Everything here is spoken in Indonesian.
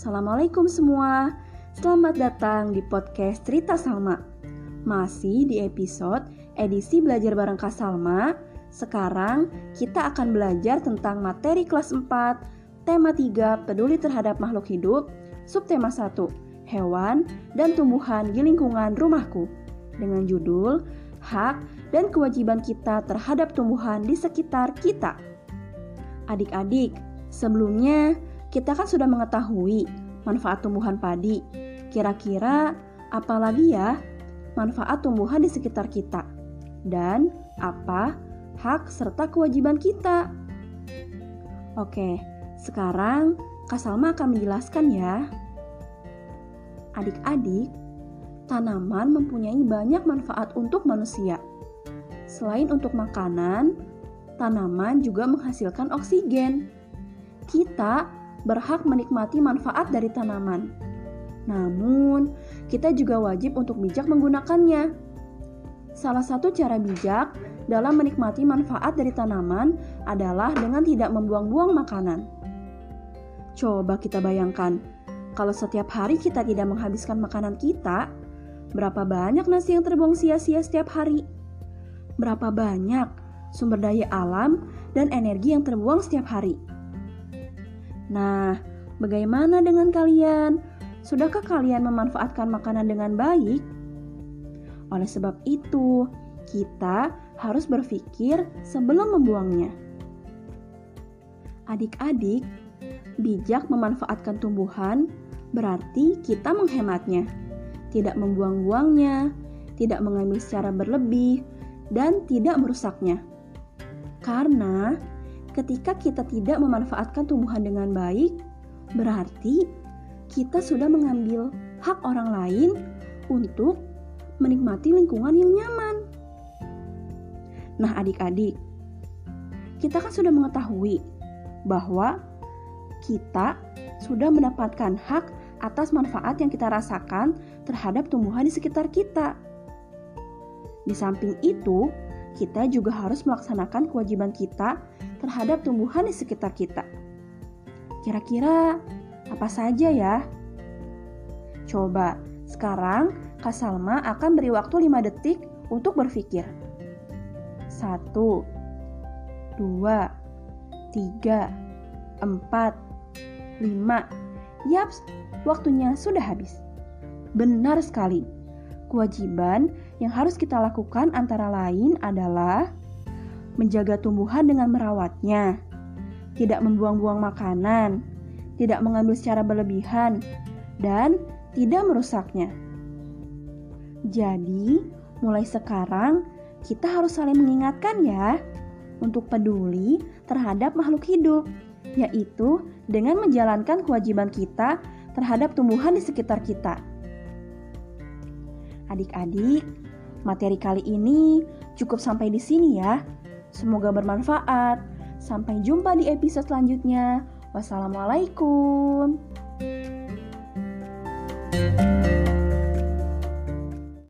Assalamualaikum semua. Selamat datang di podcast Cerita Salma. Masih di episode edisi belajar bareng Kak Salma. Sekarang kita akan belajar tentang materi kelas 4, tema 3, peduli terhadap makhluk hidup, subtema 1, hewan dan tumbuhan di lingkungan rumahku. Dengan judul Hak dan kewajiban kita terhadap tumbuhan di sekitar kita. Adik-adik, sebelumnya kita kan sudah mengetahui manfaat tumbuhan padi. Kira-kira apa lagi ya manfaat tumbuhan di sekitar kita? Dan apa hak serta kewajiban kita? Oke, sekarang Kak Salma akan menjelaskan ya. Adik-adik, tanaman mempunyai banyak manfaat untuk manusia. Selain untuk makanan, tanaman juga menghasilkan oksigen. Kita berhak menikmati manfaat dari tanaman. Namun, kita juga wajib untuk bijak menggunakannya. Salah satu cara bijak dalam menikmati manfaat dari tanaman adalah dengan tidak membuang-buang makanan. Coba kita bayangkan, kalau setiap hari kita tidak menghabiskan makanan kita, berapa banyak nasi yang terbuang sia-sia setiap hari? Berapa banyak sumber daya alam dan energi yang terbuang setiap hari? Nah, bagaimana dengan kalian? Sudahkah kalian memanfaatkan makanan dengan baik? Oleh sebab itu, kita harus berpikir sebelum membuangnya. Adik-adik, bijak memanfaatkan tumbuhan berarti kita menghematnya, tidak membuang-buangnya, tidak mengambil secara berlebih, dan tidak merusaknya. Karena ketika kita tidak memanfaatkan tumbuhan dengan baik, berarti kita sudah mengambil hak orang lain untuk menikmati lingkungan yang nyaman. Nah, adik-adik, kita kan sudah mengetahui bahwa kita sudah mendapatkan hak atas manfaat yang kita rasakan terhadap tumbuhan di sekitar kita. Di samping itu, kita juga harus melaksanakan kewajiban kita terhadap tumbuhan di sekitar kita. Kira-kira apa saja ya? Coba, sekarang Kak Salma akan beri waktu 5 detik untuk berpikir. 1 2 3 4 5 Yaps, waktunya sudah habis. Benar sekali. Kewajiban yang harus kita lakukan antara lain adalah menjaga tumbuhan dengan merawatnya, tidak membuang-buang makanan, tidak mengambil secara berlebihan, dan tidak merusaknya. Jadi, mulai sekarang kita harus saling mengingatkan ya untuk peduli terhadap makhluk hidup, yaitu dengan menjalankan kewajiban kita terhadap tumbuhan di sekitar kita. Adik-adik, materi kali ini cukup sampai di sini ya. Semoga bermanfaat. Sampai jumpa di episode selanjutnya. Wassalamualaikum.